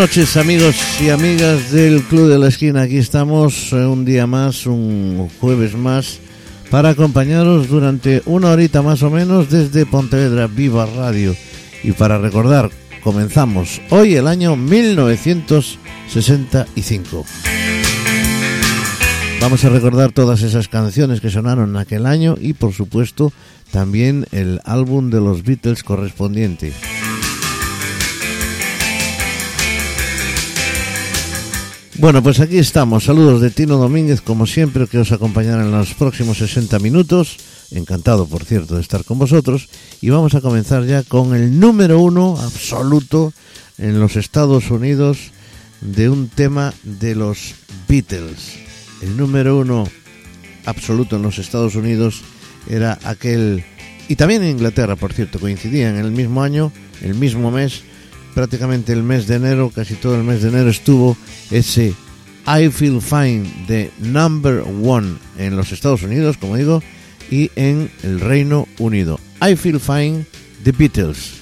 Noches amigos y amigas del Club de la Esquina. Aquí estamos eh, un día más, un jueves más, para acompañaros durante una horita más o menos desde Pontevedra Viva Radio. Y para recordar, comenzamos hoy el año 1965. Vamos a recordar todas esas canciones que sonaron en aquel año y por supuesto también el álbum de los Beatles correspondiente. Bueno, pues aquí estamos. Saludos de Tino Domínguez, como siempre, que os acompañará en los próximos 60 minutos. Encantado, por cierto, de estar con vosotros. Y vamos a comenzar ya con el número uno absoluto en los Estados Unidos de un tema de los Beatles. El número uno absoluto en los Estados Unidos era aquel, y también en Inglaterra, por cierto, coincidían en el mismo año, el mismo mes, prácticamente el mes de enero, casi todo el mes de enero estuvo ese I Feel Fine de Number One en los Estados Unidos, como digo, y en el Reino Unido. I Feel Fine, The Beatles.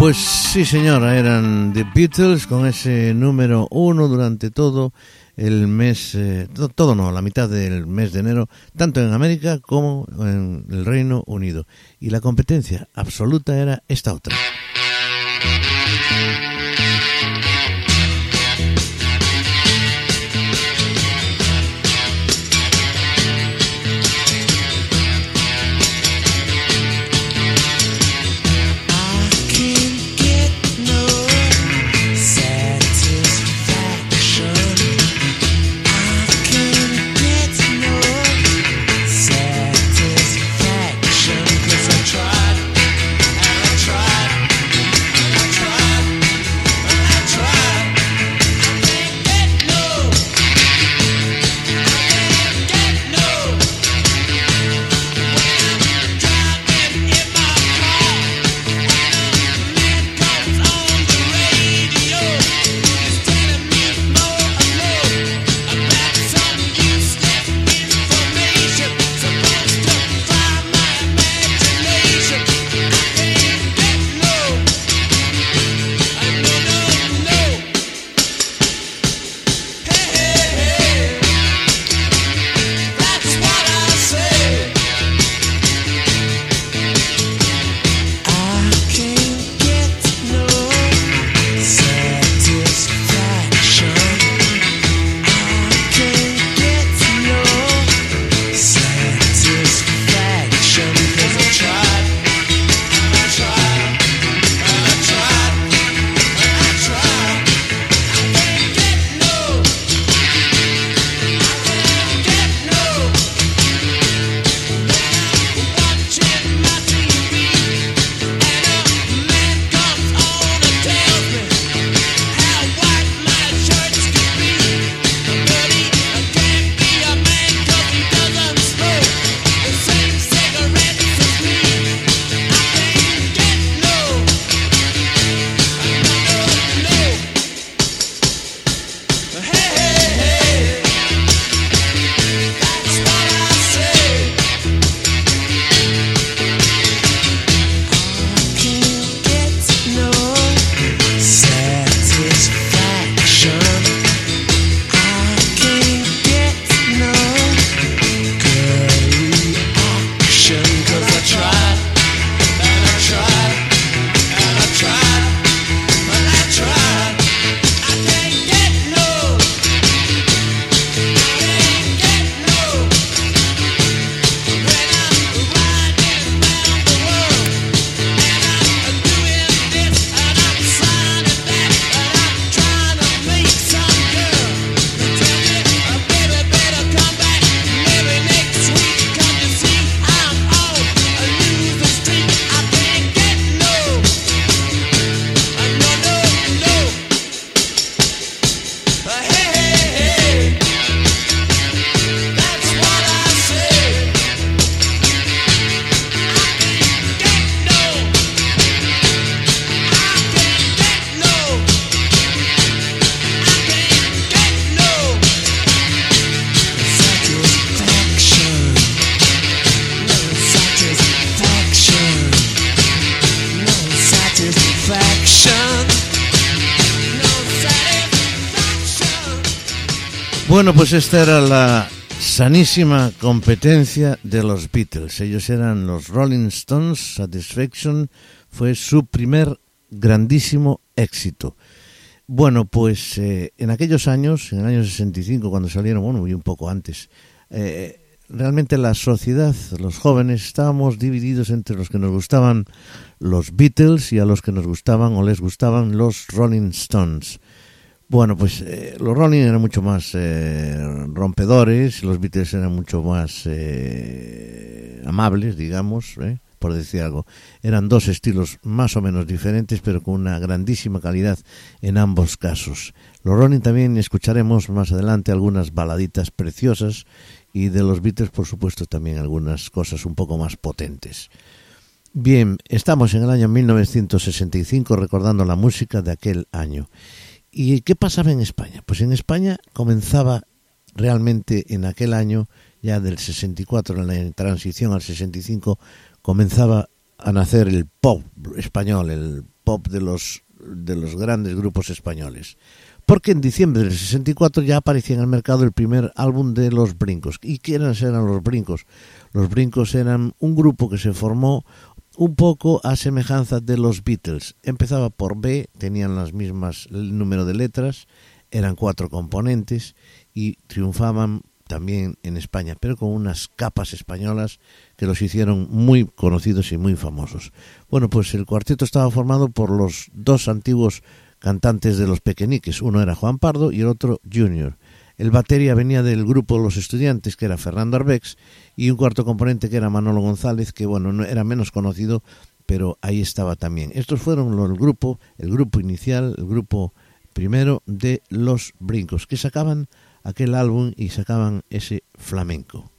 Pues sí, señora, eran The Beatles con ese número uno durante todo el mes, eh, todo, no, la mitad del mes de enero, tanto en América como en el Reino Unido. Y la competencia absoluta era esta otra. Bueno, pues esta era la sanísima competencia de los Beatles. Ellos eran los Rolling Stones. Satisfaction fue su primer grandísimo éxito. Bueno, pues eh, en aquellos años, en el año 65, cuando salieron, bueno, y un poco antes, eh, realmente la sociedad, los jóvenes, estábamos divididos entre los que nos gustaban los Beatles y a los que nos gustaban o les gustaban los Rolling Stones. Bueno, pues eh, los Rolling eran mucho más eh, rompedores, los Beatles eran mucho más eh, amables, digamos, por decir algo. Eran dos estilos más o menos diferentes, pero con una grandísima calidad en ambos casos. Los Rolling también escucharemos más adelante algunas baladitas preciosas y de los Beatles, por supuesto, también algunas cosas un poco más potentes. Bien, estamos en el año 1965 recordando la música de aquel año. ¿Y qué pasaba en España? Pues en España comenzaba realmente en aquel año, ya del 64, en la transición al 65, comenzaba a nacer el pop español, el pop de los, de los grandes grupos españoles. Porque en diciembre del 64 ya aparecía en el mercado el primer álbum de Los Brincos. ¿Y quiénes eran Los Brincos? Los Brincos eran un grupo que se formó un poco a semejanza de los Beatles. Empezaba por B, tenían las mismas número de letras, eran cuatro componentes y triunfaban también en España, pero con unas capas españolas que los hicieron muy conocidos y muy famosos. Bueno, pues el cuarteto estaba formado por los dos antiguos cantantes de los Pequeñiques, uno era Juan Pardo y el otro Junior. El batería venía del grupo Los Estudiantes, que era Fernando Arbex, y un cuarto componente que era Manolo González, que bueno, no, era menos conocido, pero ahí estaba también. Estos fueron el grupo, el grupo inicial, el grupo primero de Los Brincos, que sacaban aquel álbum y sacaban ese flamenco.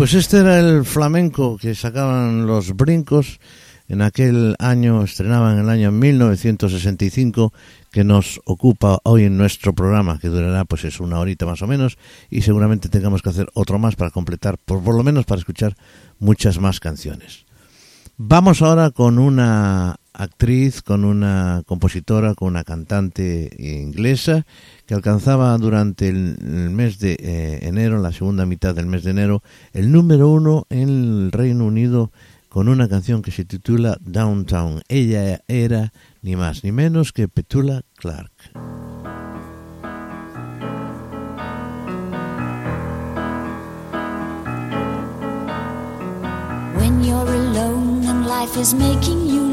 Pues este era el flamenco que sacaban los brincos en aquel año, estrenaban en el año 1965, que nos ocupa hoy en nuestro programa, que durará pues es una horita más o menos, y seguramente tengamos que hacer otro más para completar, por, por lo menos para escuchar muchas más canciones. Vamos ahora con una actriz, con una compositora, con una cantante inglesa que alcanzaba durante el, mes de eh, enero, la segunda mitad del mes de enero, el número uno en el Reino Unido con una canción que se titula Downtown. Ella era ni más ni menos que Petula Clark.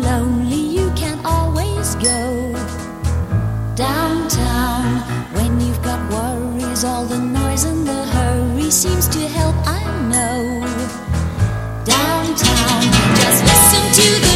Lonely, you can always go downtown when you've got worries, all the noise and the hurry seems to help, I know. Downtown, just listen to the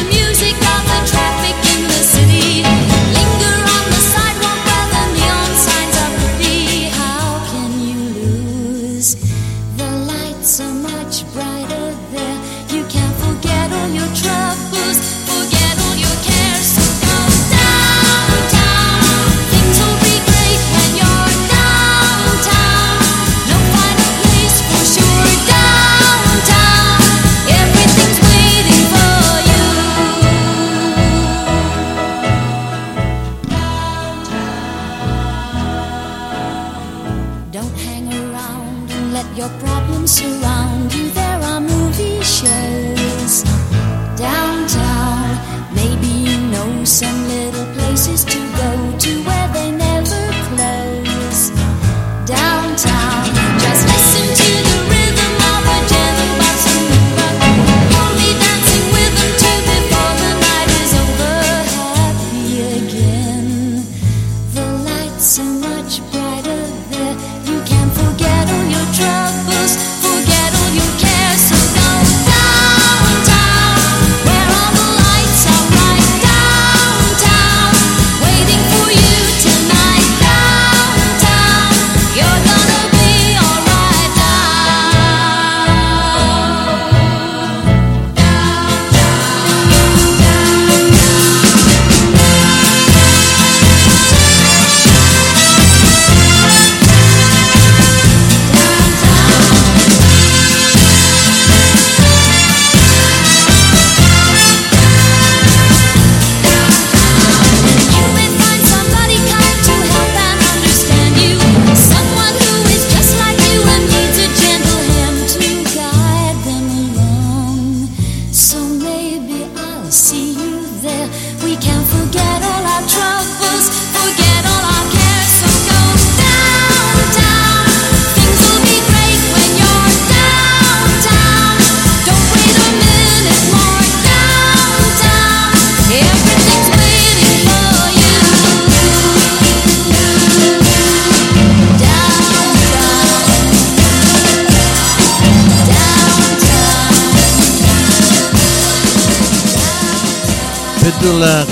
Petula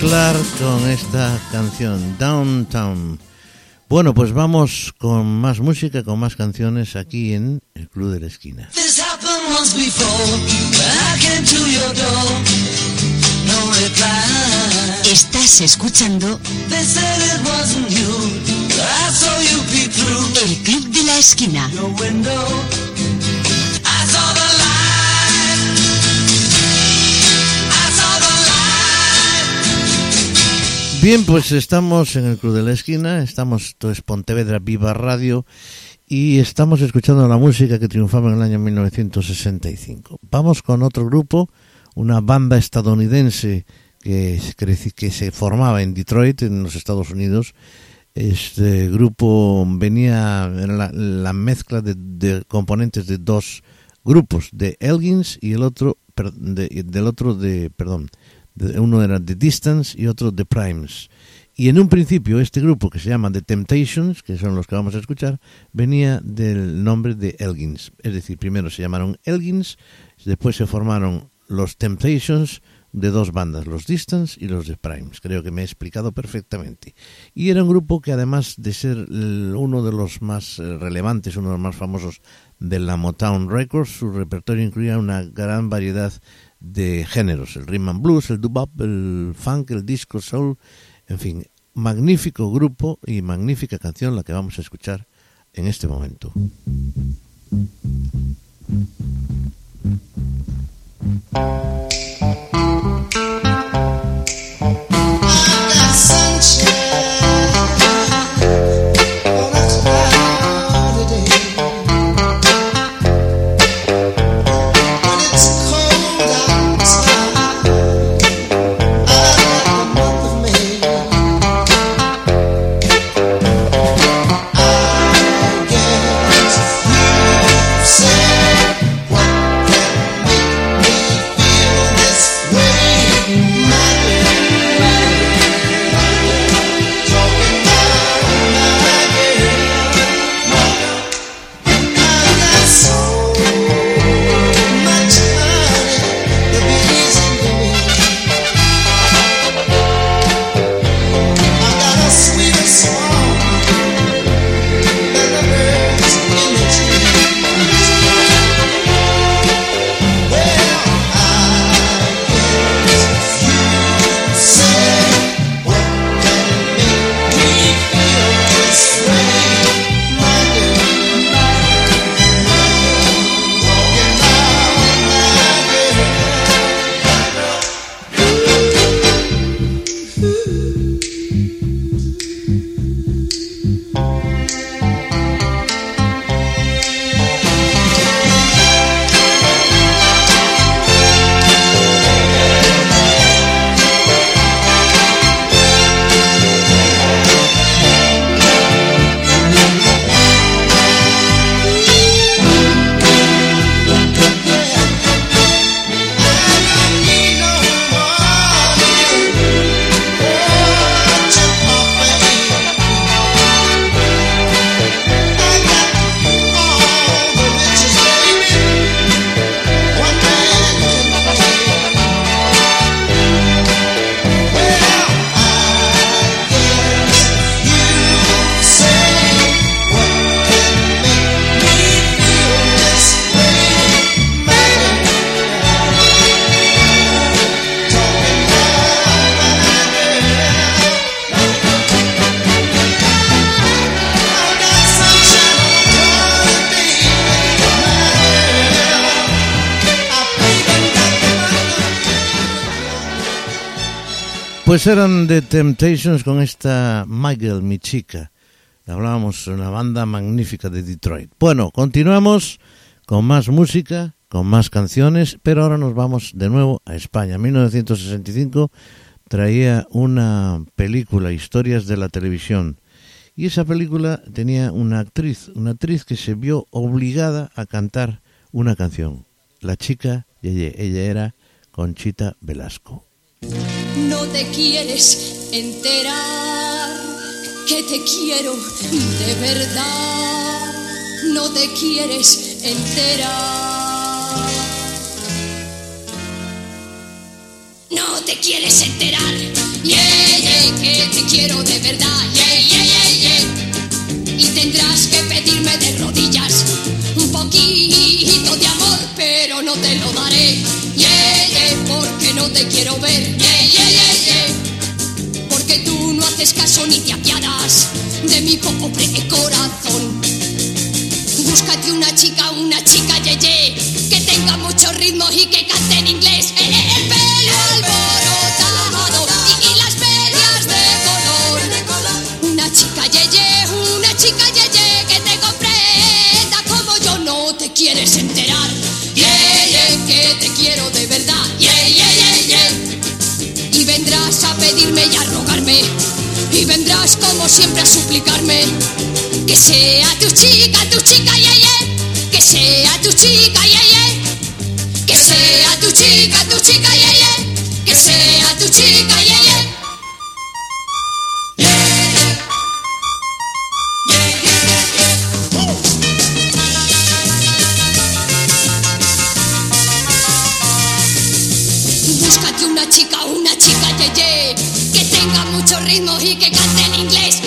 Clark con esta canción Downtown. Bueno, pues vamos con más música, con más canciones aquí en el Club de la Esquina. This happened once before. When I came to your door, no reply. Estás escuchando They said it wasn't you. I saw you peek through El Club de la Esquina. Bien, pues estamos en el Club de la Esquina, estamos, esto es Pontevedra Viva Radio y estamos escuchando la música que triunfaba en el año 1965. Vamos con otro grupo, una banda estadounidense que, que se formaba en Detroit, en los Estados Unidos. Este grupo venía, la, la mezcla de, de componentes de dos grupos, de Elgins y el otro, de- del otro de, perdón, uno era The Distance y otro The Primes. Y en un principio este grupo que se llama The Temptations, que son los que vamos a escuchar, venía del nombre de Elgins. Es decir, primero se llamaron Elgins, después se formaron los Temptations de dos bandas, los Distance y los The Primes. Creo que me he explicado perfectamente. Y era un grupo que además de ser uno de los más eh, relevantes, uno de los más famosos de la Motown Records, su repertorio incluía una gran variedad de géneros, el rhythm and blues, el doo-wop, el funk, el disco, soul, en fin, magnífico grupo y magnífica canción la que vamos a escuchar en este momento. Pues eran The Temptations con esta Michael, mi chica. Hablábamos de una banda magnífica de Detroit. Bueno, continuamos con más música, con más canciones, pero ahora nos vamos de nuevo a España. En 1965 traía una película, Historias de la Televisión. Y esa película tenía una actriz, una actriz que se vio obligada a cantar una canción. La chica Yeye, ella era Conchita Velasco. No te quieres enterar que te quiero de verdad. No te quieres enterar. No te quieres enterar. Yeah, yeah, que te quiero de verdad. Yeah. Y tendrás que pedirme de rodillas un poquito de amor, pero no te lo daré. Porque no te quiero ver. Haces caso ni te apiadas de mi pobre corazón. Búscate una chica, una chica yeye, que tenga mucho ritmo y que cante en inglés. Eh, eh, el vendrás como siempre a suplicarme. Que sea tu chica, tu chica, yeah, yeah. Que sea tu chica, yeah, yeah. Que sea tu chica, tu chica, yeah, yeah. Que sea tu chica, yeah, yeah. Búscate una chica, una chica yeye Que tenga mucho ritmo y que cante en inglés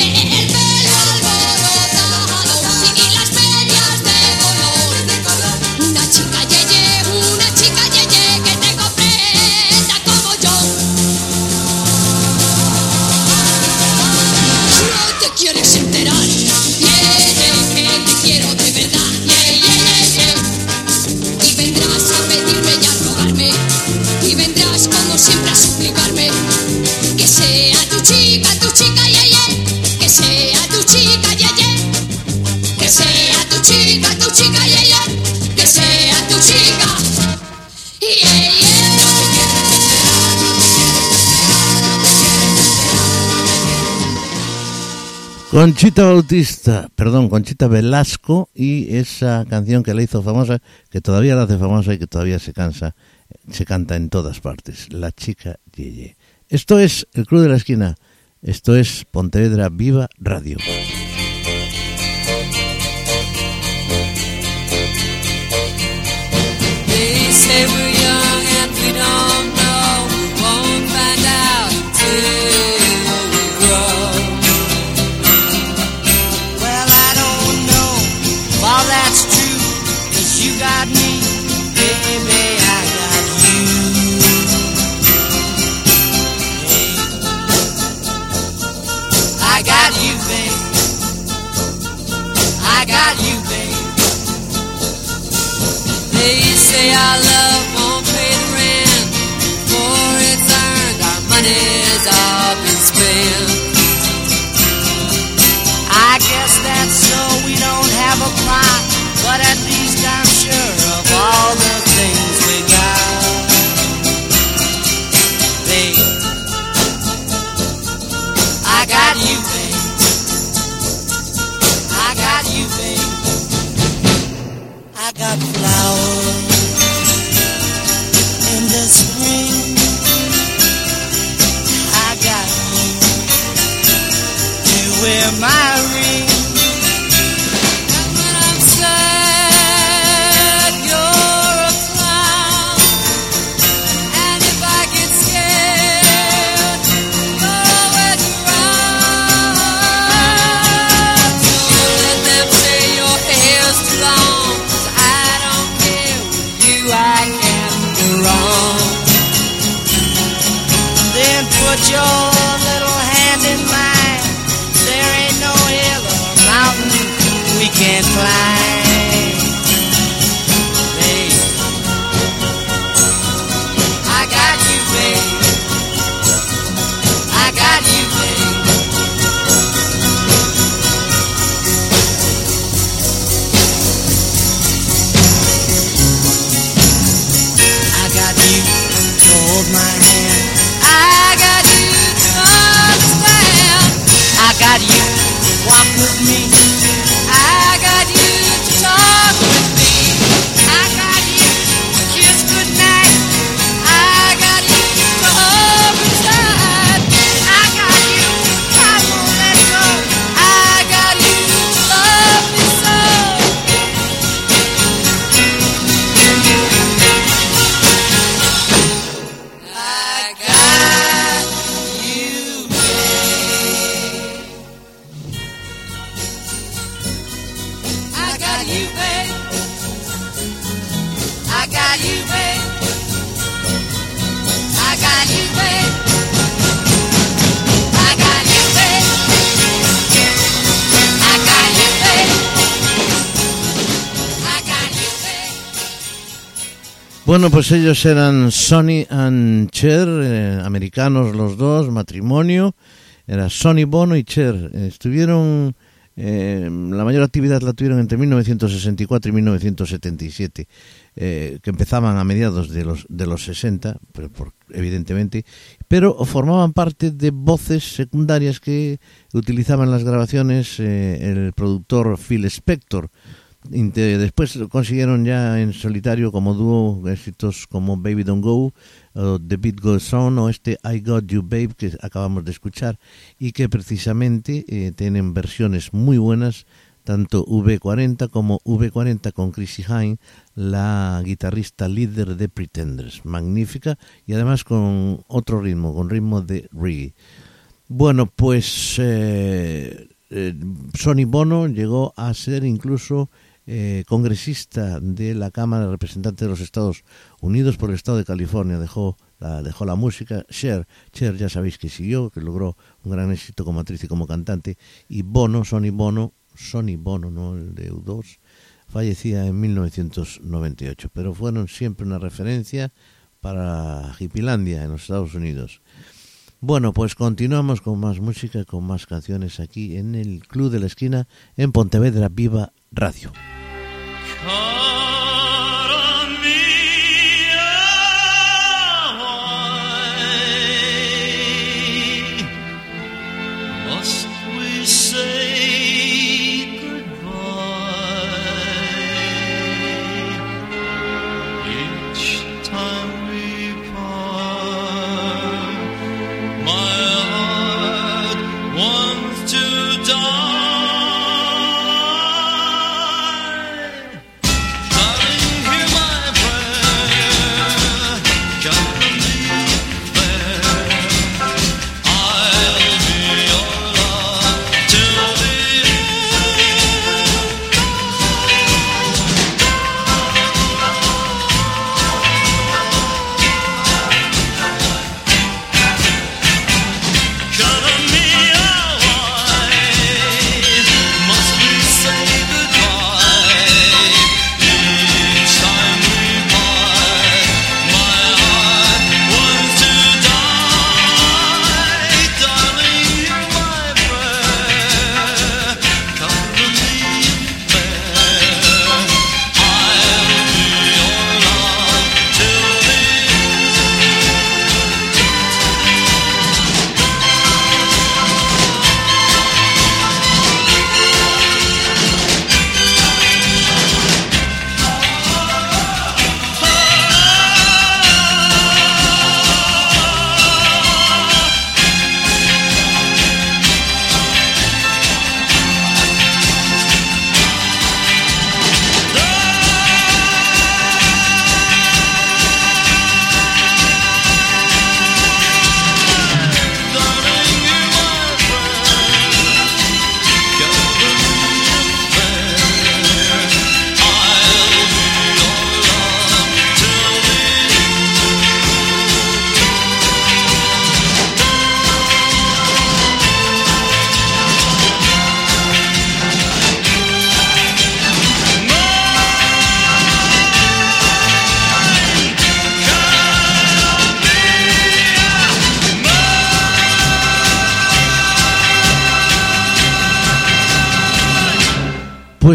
Conchita Bautista, perdón, Conchita Velasco y esa canción que la hizo famosa, que todavía la hace famosa y que todavía se cansa, se canta en todas partes, La chica Yeye. Esto es el Club de la Esquina, esto es Pontevedra Viva Radio. Bueno, pues ellos eran Sonny and Cher, eh, americanos los dos, matrimonio. Era Sonny Bono y Cher. Eh, Estuvieron, eh, la mayor actividad la tuvieron entre 1964 y 1977, eh, que empezaban a mediados de los, de los 60, pero por- evidentemente, pero formaban parte de voces secundarias que utilizaban las grabaciones eh, el productor Phil Spector. Después consiguieron ya en solitario como dúo éxitos como Baby Don't Go, o The Beat Goes On o este I Got You Babe que acabamos de escuchar y que precisamente eh, tienen versiones muy buenas tanto V40 como V40 con Chrissy Hine, la guitarrista líder de Pretenders, magnífica y además con otro ritmo, con ritmo de reggae. Bueno, pues eh, eh, Sonny Bono llegó a ser incluso eh, congresista de la Cámara de Representantes de los Estados Unidos por el Estado de California. Dejó la, dejó la música. Cher, Cher ya sabéis que siguió, que logró un gran éxito como actriz y como cantante. Y Bono, Sonny Bono, Sonny Bono, no el de U2, fallecía en 1998. Pero fueron siempre una referencia para Hipilandia en los Estados Unidos. Bueno, pues continuamos con más música, con más canciones aquí en el Club de la Esquina en Pontevedra Viva Radio. Cara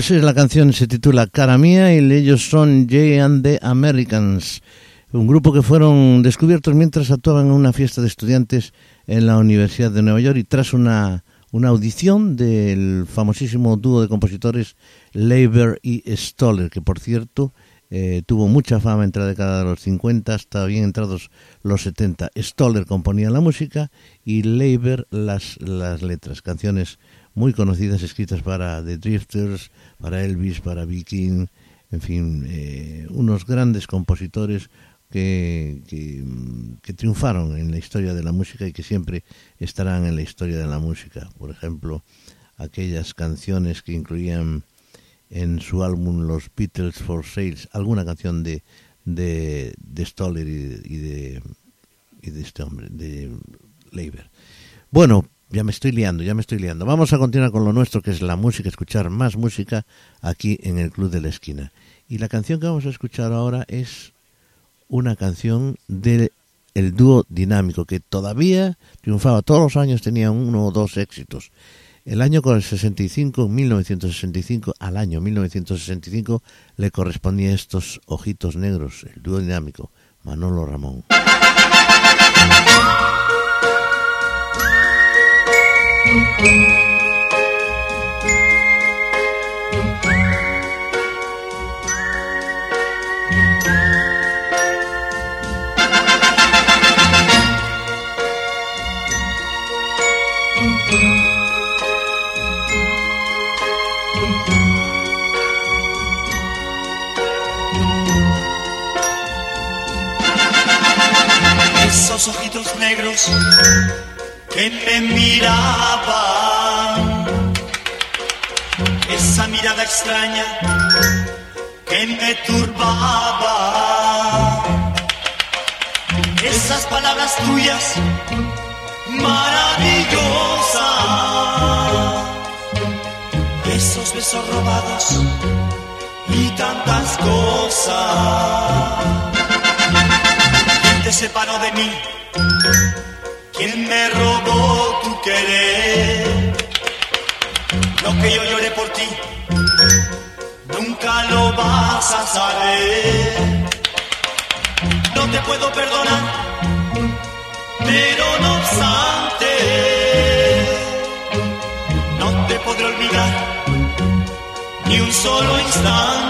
La canción se titula Cara Mía y ellos son Jay and the Americans. un grupo que fueron descubiertos mientras actuaban en una fiesta de estudiantes en la Universidad de Nueva York y tras una, una audición del famosísimo dúo de compositores Leiber y Stoller, que por cierto eh, tuvo mucha fama entre la década de los 50 hasta bien entrados los 70. Stoller componía la música y Leiber las, las letras, canciones muy conocidas escritas para The Drifters, para Elvis, para Viking, en fin, eh, unos grandes compositores que, que, triunfaron en la historia de la música y que siempre estarán en la historia de la música. Por ejemplo, aquellas canciones que incluían en su álbum Los Beatles for Sales alguna canción de, de, Stoller y, y, de, y de este hombre, de Leiber. Bueno, ya me estoy liando, ya me estoy liando. Vamos a continuar con lo nuestro, que es la música, escuchar más música aquí en el Club de la Esquina. Y la canción que vamos a escuchar ahora es una canción del el dúo dinámico, que todavía triunfaba, todos los años tenía uno o dos éxitos. El año con el 65, 1965, al año 1965, le correspondía estos ojitos negros, el dúo dinámico, Manolo Ramón. Esos ojitos negros que me miraban, esa mirada extraña que me turbaba, esas palabras tuyas maravillosas, esos besos robados y tantas cosas. ¿Quién te separó de mí? ¿Quién me robó tu querer? Lo que yo lloré por ti, nunca lo vas a saber. No te puedo perdonar, pero no obstante, no te podré olvidar ni un solo instante.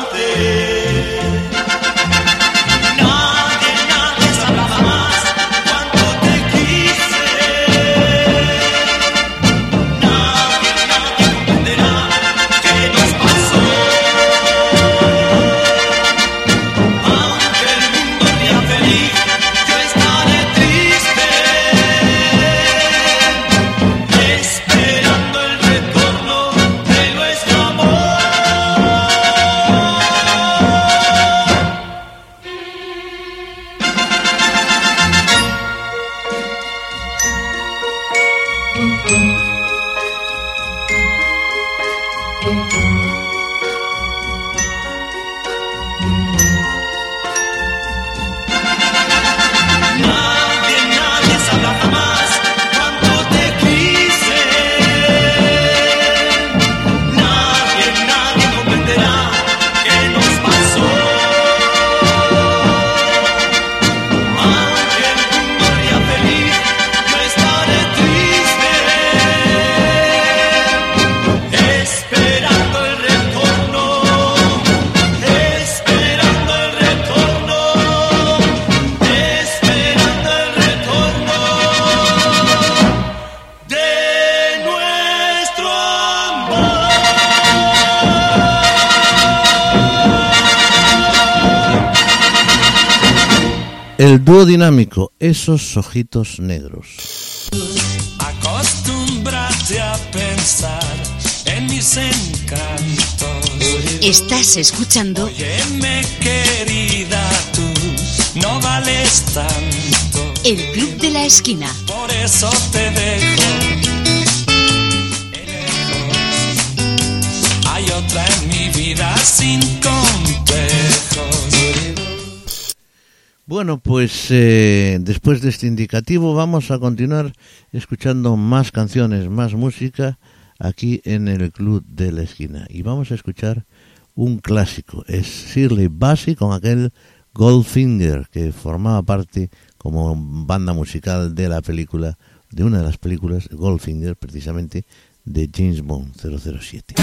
El dúo dinámico, esos ojitos negros. Acostúmbrate a pensar en mis encantos. Estás escuchando Óyeme, querida, tú no vales tanto. El Club de la Esquina. Por eso te dejo. lejos. Hay otra en mi vida sin complejos. Bueno, pues eh, después de este indicativo vamos a continuar escuchando más canciones, más música aquí en el Club de la Esquina. Y vamos a escuchar un clásico, es Shirley Bassey con aquel Goldfinger que formaba parte como banda musical de la película, de una de las películas, Goldfinger precisamente, de James Bond 007.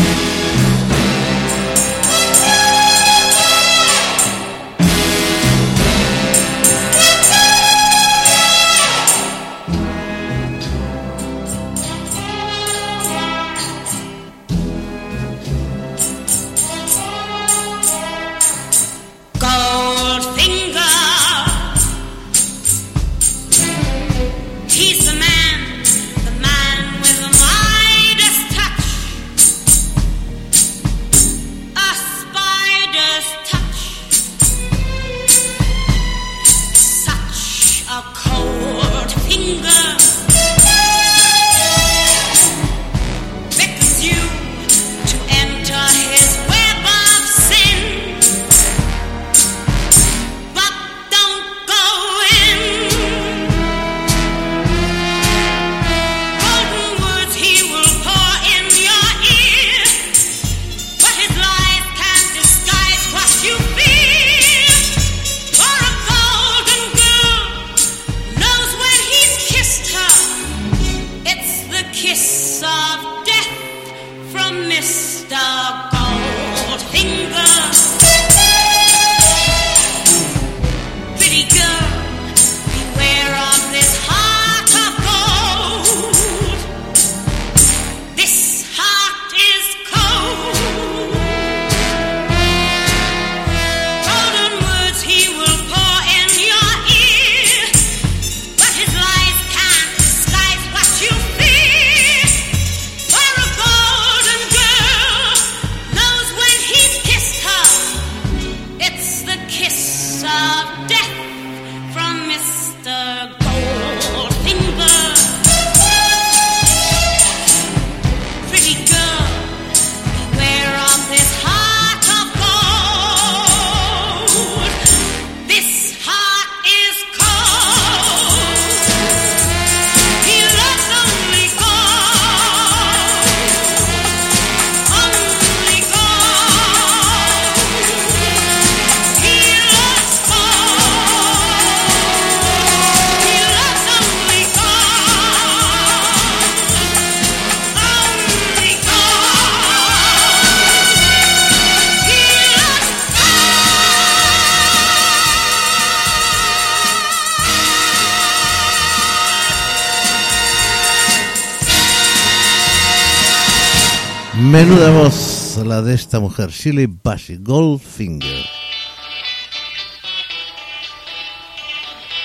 menuda voz la de esta mujer, Shirley Bassey, Goldfinger.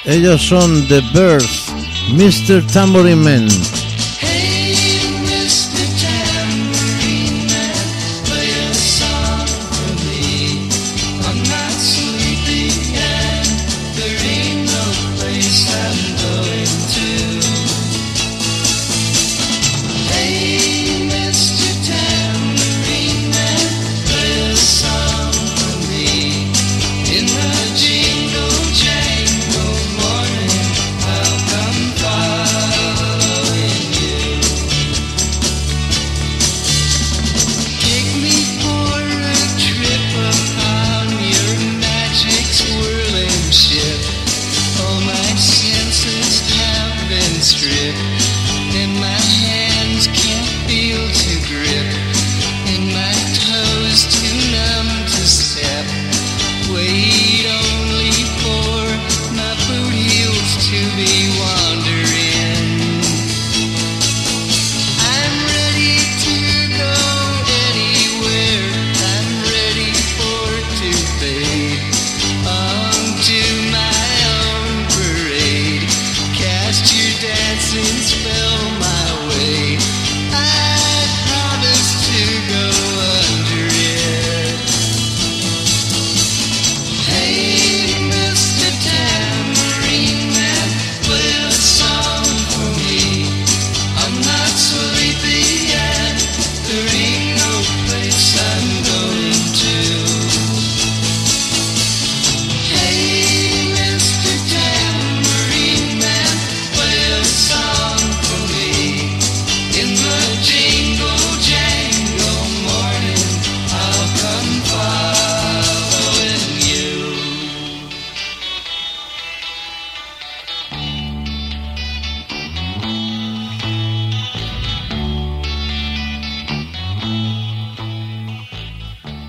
Ellos son The Birds, Mr. Tambourine Man.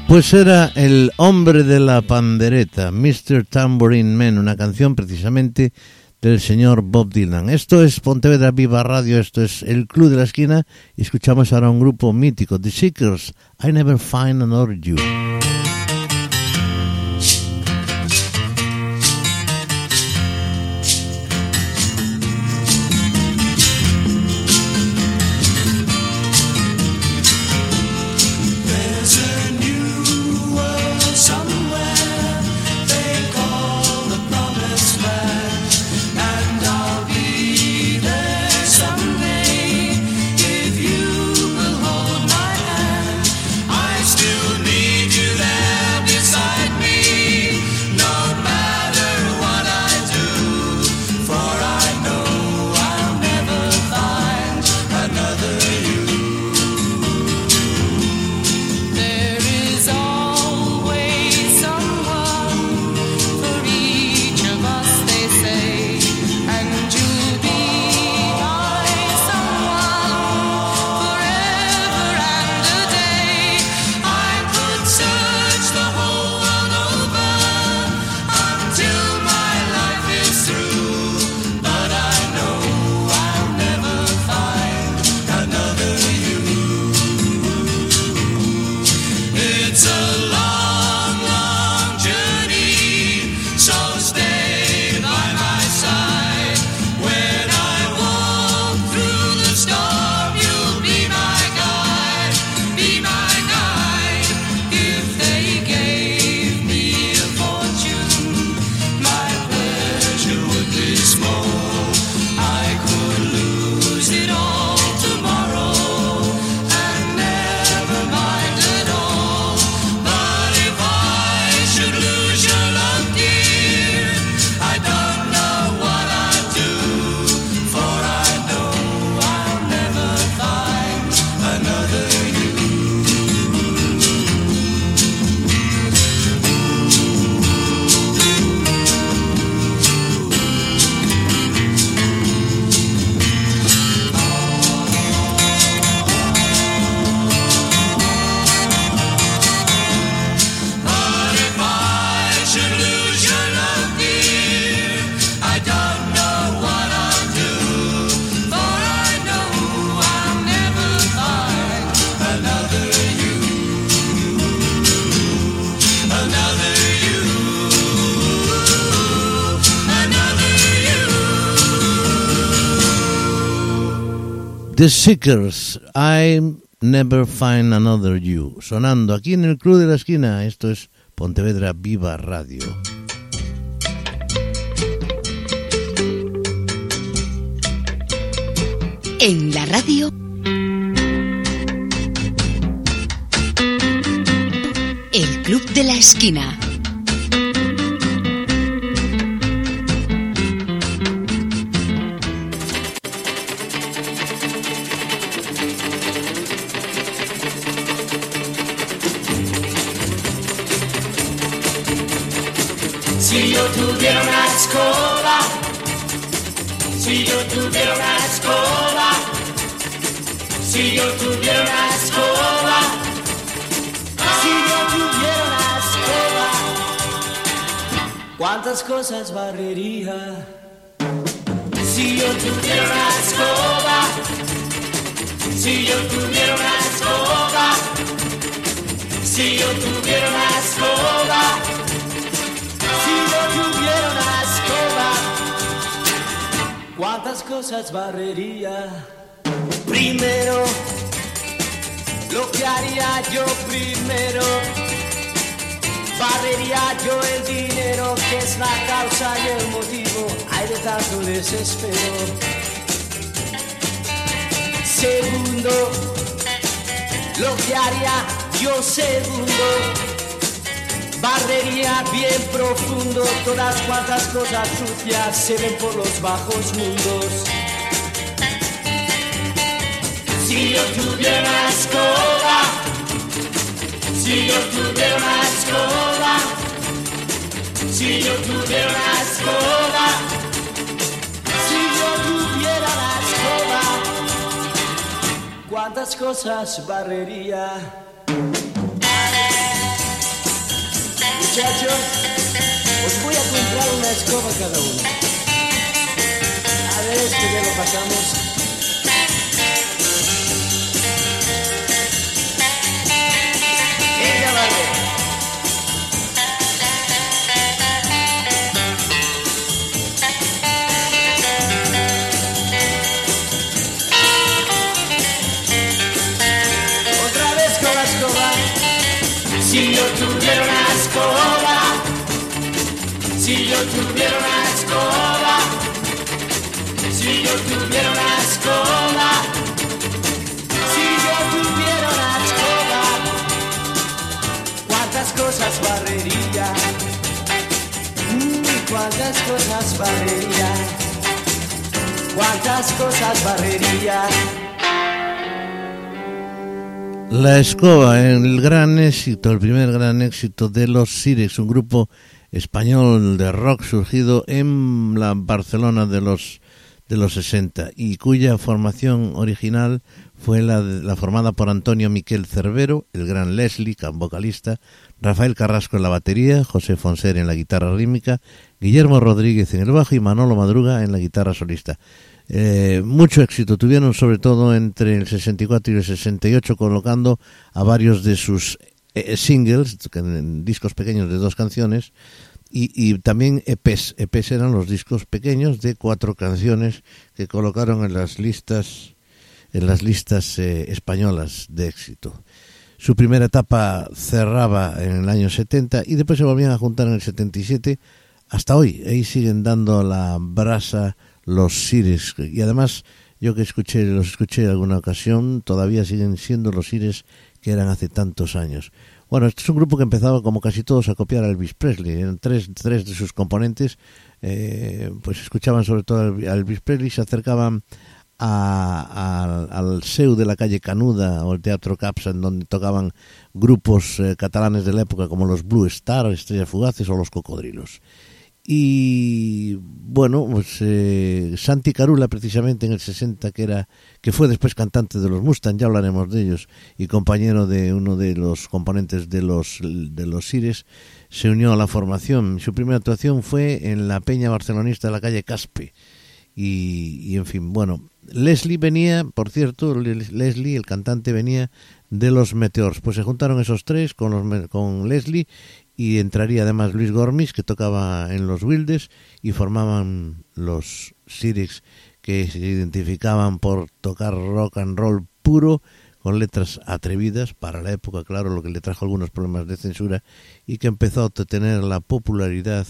Pues era el hombre de la pandereta, Mr. Tambourine Man, una canción precisamente del señor Bob Dylan. Esto es Pontevedra Viva Radio, esto es el Club de la Esquina y escuchamos ahora un grupo mítico, The Seekers, I Never Find Another You. The Seekers, I Never Find Another You, sonando aquí en el Club de la Esquina. Esto es Pontevedra Viva Radio. En la radio. El Club de la Esquina. Tuviera una escoba, si yo tuviera una escoba, si yo tuviera una escoba, si yo tuviera una escoba, ¿cuántas cosas barrería? Si yo tuviera una escoba, si yo tuviera una escoba, si yo tuviera una escoba. Si yo tuviera una escoba, ¿cuántas cosas barrería? Primero, lo que haría yo primero, barrería yo el dinero que es la causa y el motivo, hay de tanto desespero. Segundo, lo que haría yo segundo. Barrería bien profundo, todas cuantas cosas sucias se ven por los bajos mundos. Si yo tuviera una escoba, si yo tuviera una escoba, si yo tuviera una escoba, si yo tuviera una escoba, ¿cuántas cosas barrería? Muchachos, os voy a comprar una escoba cada uno. A ver, esto ya lo pasamos. Si yo tuviera una escoba, si yo tuviera una escoba, si yo tuviera una escoba, si yo tuviera una escoba, cuántas cosas barrería, Mm, cuántas cosas barrería, cuántas cosas barrería. La escoba, el gran éxito, el primer gran éxito de los Sirex, un grupo español de rock surgido en la Barcelona de los de los 60 y cuya formación original fue la, la formada por Antonio Miquel Cervero, el gran Leslie, can- vocalista, Rafael Carrasco en la batería, José Fonser en la guitarra rítmica, Guillermo Rodríguez en el bajo y Manolo Madruga en la guitarra solista. Eh, mucho éxito tuvieron sobre todo entre el 64 y el 68 colocando a varios de sus eh, singles, que en discos pequeños de dos canciones, y, también EPs. EPs eran los discos pequeños de cuatro canciones que colocaron en las listas en las listas eh, españolas de éxito. Su primera etapa cerraba en el año 70 y después se volvían a juntar en el 77 hasta hoy. Ahí siguen dando la brasa los Sires y además yo que escuché los escuché en alguna ocasión todavía siguen siendo los Sires que eran hace tantos años. Bueno, este es un grupo que empezaba como casi todos a copiar a Elvis Presley. Eran tres, tres de sus componentes, eh, pues escuchaban sobre todo a Elvis Presley, se acercaban a- al SEU de la calle Canuda o el Teatro Capsa, en donde tocaban grupos eh, catalanes de la época como los Blue Star, Estrellas Fugaces o los Cocodrilos. Y bueno, pues eh, Santi Carula precisamente en el 60 que era que fue después cantante de los Mustang, ya hablaremos de ellos y compañero de uno de los componentes de los de los Sires, se unió a la formación. Su primera actuación fue en la Peña Barcelonista de la calle Caspe. Y, y, en fin, bueno, Leslie venía, por cierto, Les- Leslie, el cantante, venía de los Meteors. Pues se juntaron esos tres con, los, con Leslie y entraría además Luis Gormis, que tocaba en los Wildes, y formaban los Sirix, que se identificaban por tocar rock and roll puro, con letras atrevidas para la época, claro, lo que le trajo algunos problemas de censura, y que empezó a tener la popularidad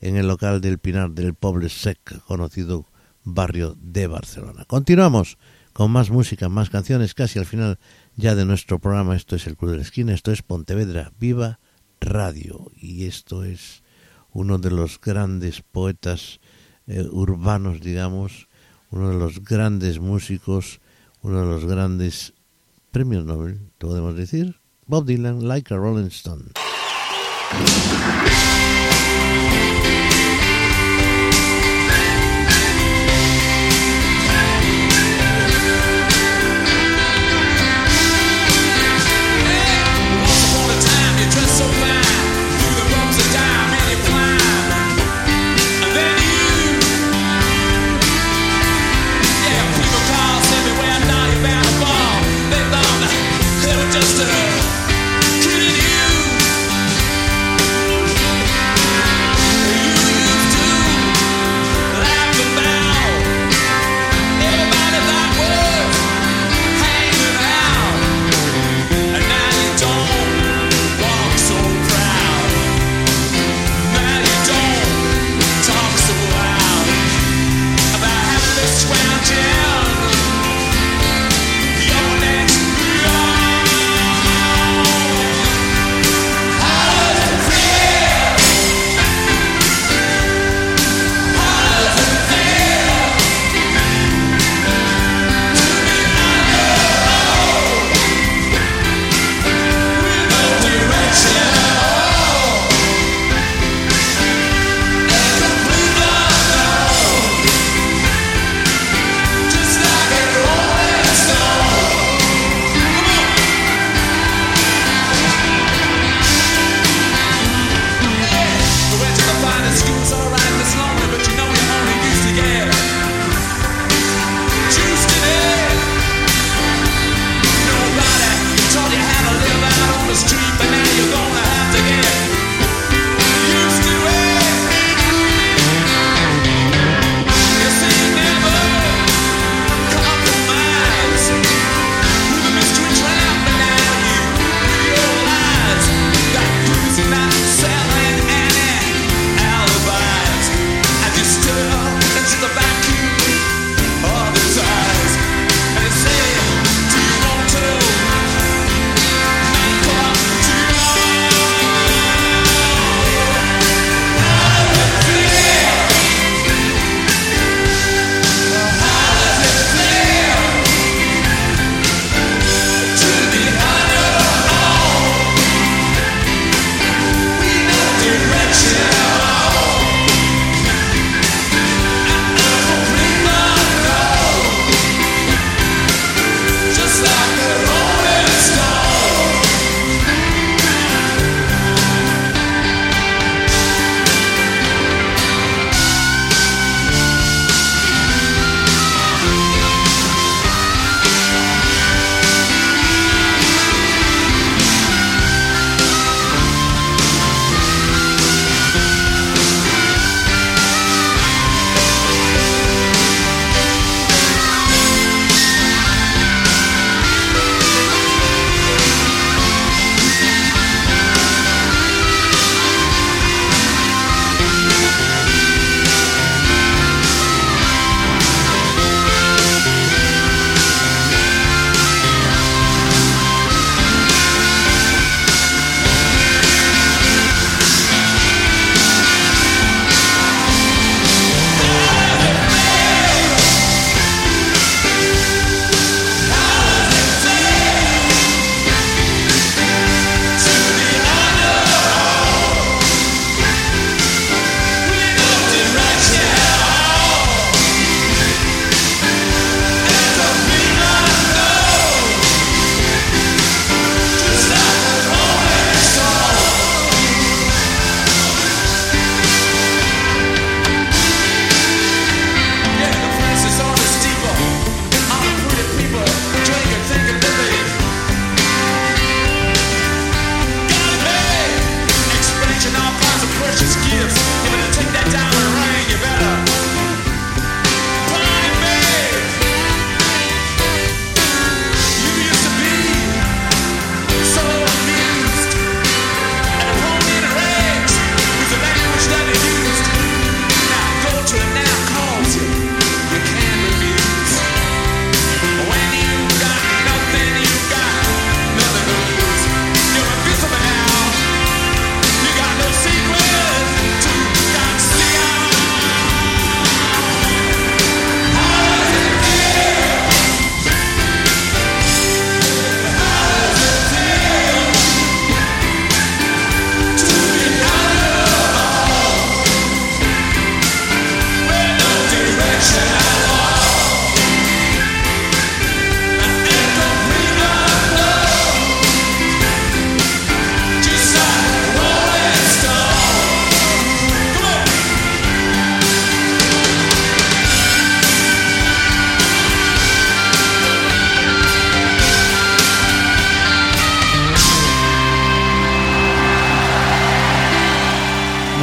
en el local del Pinar del Poble Sec, conocido barrio de Barcelona. Continuamos con más música, más canciones, casi al final ya de nuestro programa. Esto es el Club de la Esquina, esto es Pontevedra Viva Radio y esto es uno de los grandes poetas eh, urbanos, digamos, uno de los grandes músicos, uno de los grandes premios Nobel, podemos decir, Bob Dylan, like a Rolling Stone.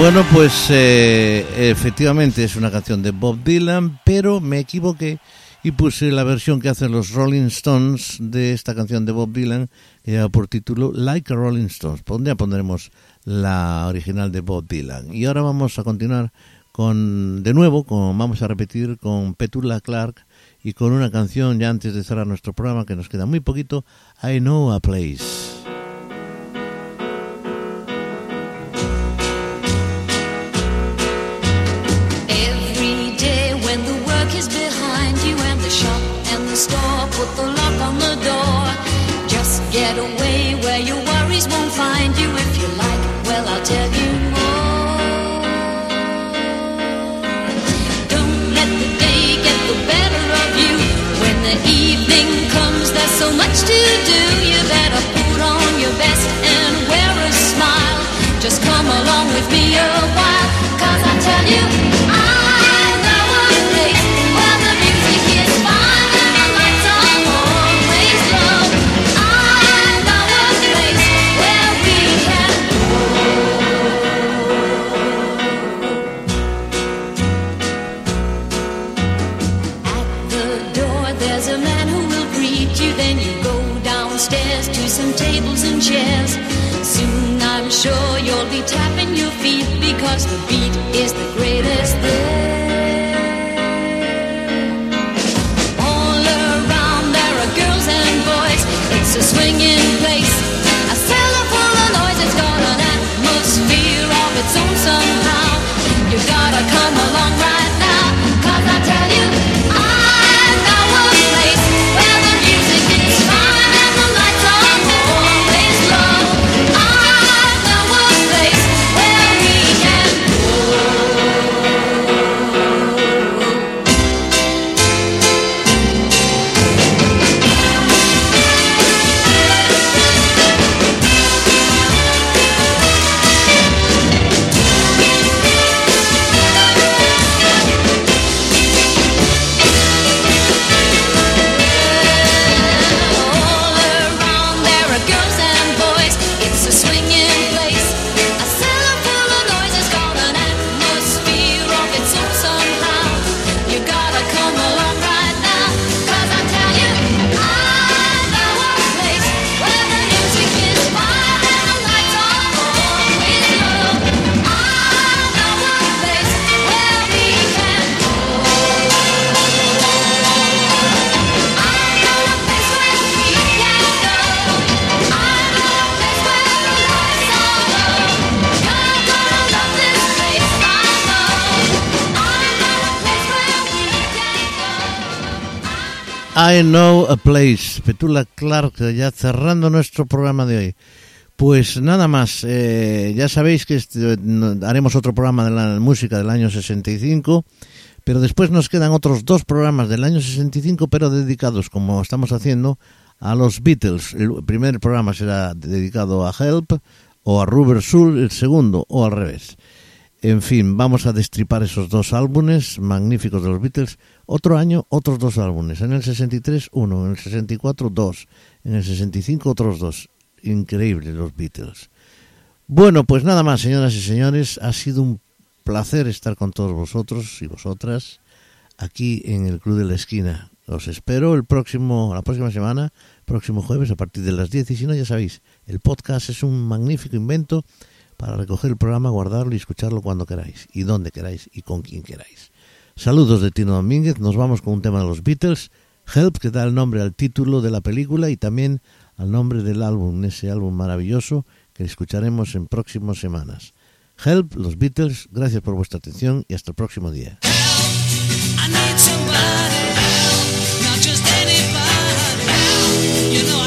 Bueno, pues eh, efectivamente es una canción de Bob Dylan, pero me equivoqué y puse la versión que hacen los Rolling Stones de esta canción de Bob Dylan, que por título Like a Rolling Stones. Ya pondremos la original de Bob Dylan. Y ahora vamos a continuar con, de nuevo, con, vamos a repetir con Petula Clark y con una canción ya antes de cerrar nuestro programa, que nos queda muy poquito, I Know a Place. Much to do. You better put on your best and wear a smile. Just come along with me a while, cause I tell you, because the beat is the greatest there. I Know a Place, Petula Clark, ya cerrando nuestro programa de hoy. Pues nada más, eh, ya sabéis que este, haremos otro programa de la música del año 65, pero después nos quedan otros dos programas del año 65, pero dedicados, como estamos haciendo, a los Beatles. El primer programa será dedicado a Help o a Rubber Soul, el segundo o al revés. En fin, vamos a destripar esos dos álbumes magníficos de los Beatles. Otro año, otros dos álbumes. En el 63, uno. En el 64, dos. En el 65, otros dos. Increíble los Beatles. Bueno, pues nada más, señoras y señores. Ha sido un placer estar con todos vosotros y vosotras aquí en el Club de la Esquina. Os espero el próximo, la próxima semana, próximo jueves a partir de las 10. Y si no, ya sabéis, el podcast es un magnífico invento para recoger el programa, guardarlo y escucharlo cuando queráis, y donde queráis, y con quien queráis. Saludos de Tino Domínguez, nos vamos con un tema de los Beatles, Help, que da el nombre al título de la película y también al nombre del álbum, ese álbum maravilloso que escucharemos en próximas semanas. Help, los Beatles, gracias por vuestra atención y hasta el próximo día. I need somebody help, not just anybody help. You know